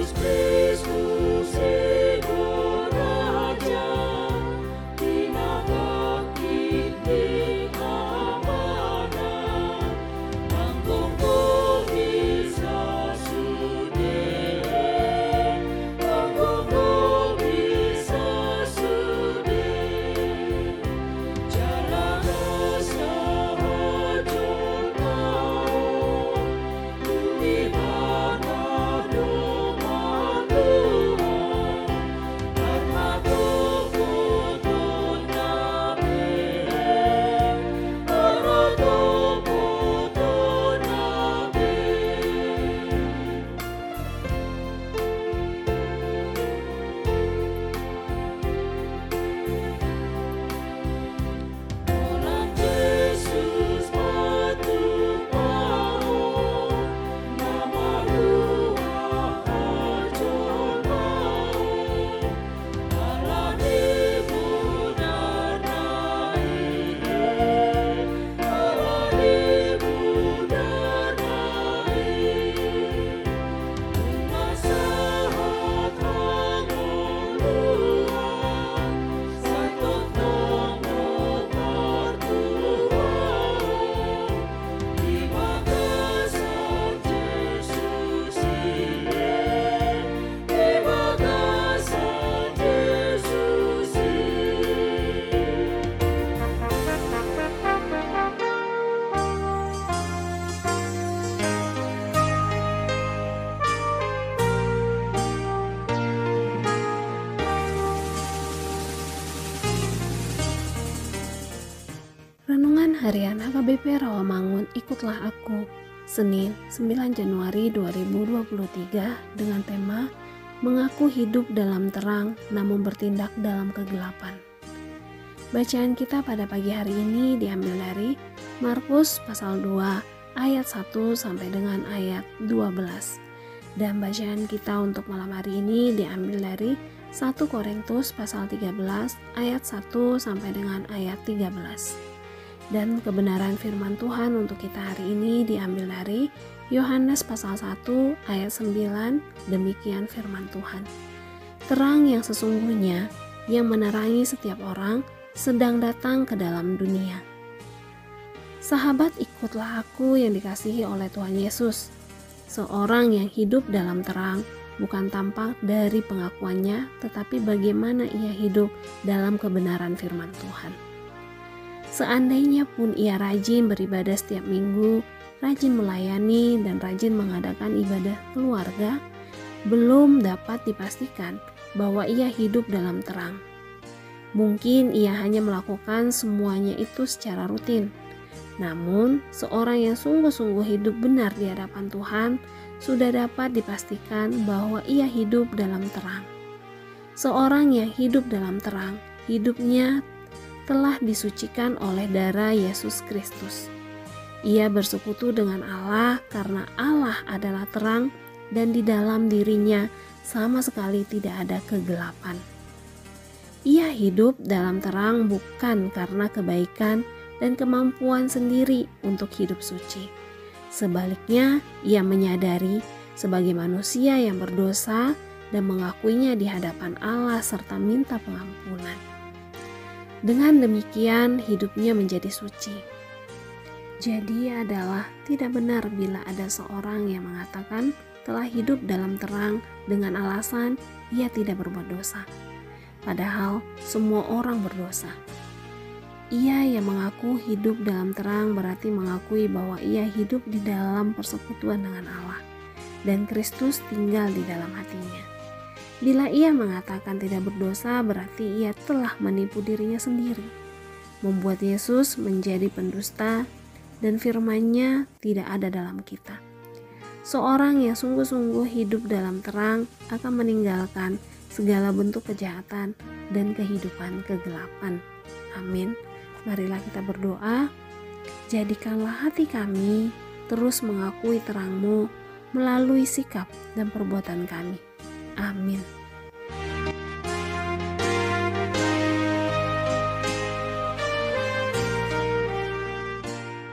Yesus Kristus Harian HKBP Rawamangun Ikutlah Aku Senin 9 Januari 2023 dengan tema Mengaku hidup dalam terang namun bertindak dalam kegelapan. Bacaan kita pada pagi hari ini diambil dari Markus pasal 2 ayat 1 sampai dengan ayat 12 dan bacaan kita untuk malam hari ini diambil dari 1 Korintus pasal 13 ayat 1 sampai dengan ayat 13 dan kebenaran firman Tuhan untuk kita hari ini diambil dari Yohanes pasal 1 ayat 9 demikian firman Tuhan. Terang yang sesungguhnya yang menerangi setiap orang sedang datang ke dalam dunia. Sahabat ikutlah aku yang dikasihi oleh Tuhan Yesus. Seorang yang hidup dalam terang bukan tampak dari pengakuannya tetapi bagaimana ia hidup dalam kebenaran firman Tuhan Seandainya pun ia rajin beribadah setiap minggu, rajin melayani, dan rajin mengadakan ibadah keluarga, belum dapat dipastikan bahwa ia hidup dalam terang. Mungkin ia hanya melakukan semuanya itu secara rutin. Namun, seorang yang sungguh-sungguh hidup benar di hadapan Tuhan sudah dapat dipastikan bahwa ia hidup dalam terang. Seorang yang hidup dalam terang, hidupnya telah disucikan oleh darah Yesus Kristus. Ia bersekutu dengan Allah karena Allah adalah terang dan di dalam dirinya sama sekali tidak ada kegelapan. Ia hidup dalam terang bukan karena kebaikan dan kemampuan sendiri untuk hidup suci. Sebaliknya, ia menyadari sebagai manusia yang berdosa dan mengakuinya di hadapan Allah serta minta pengampunan. Dengan demikian, hidupnya menjadi suci. Jadi, adalah tidak benar bila ada seorang yang mengatakan telah hidup dalam terang dengan alasan ia tidak berbuat dosa. Padahal, semua orang berdosa. Ia yang mengaku hidup dalam terang berarti mengakui bahwa ia hidup di dalam persekutuan dengan Allah, dan Kristus tinggal di dalam hatinya. Bila ia mengatakan tidak berdosa, berarti ia telah menipu dirinya sendiri, membuat Yesus menjadi pendusta, dan firman-Nya tidak ada dalam kita. Seorang yang sungguh-sungguh hidup dalam terang akan meninggalkan segala bentuk kejahatan dan kehidupan kegelapan. Amin. Marilah kita berdoa. Jadikanlah hati kami terus mengakui terang-Mu melalui sikap dan perbuatan kami. Amin.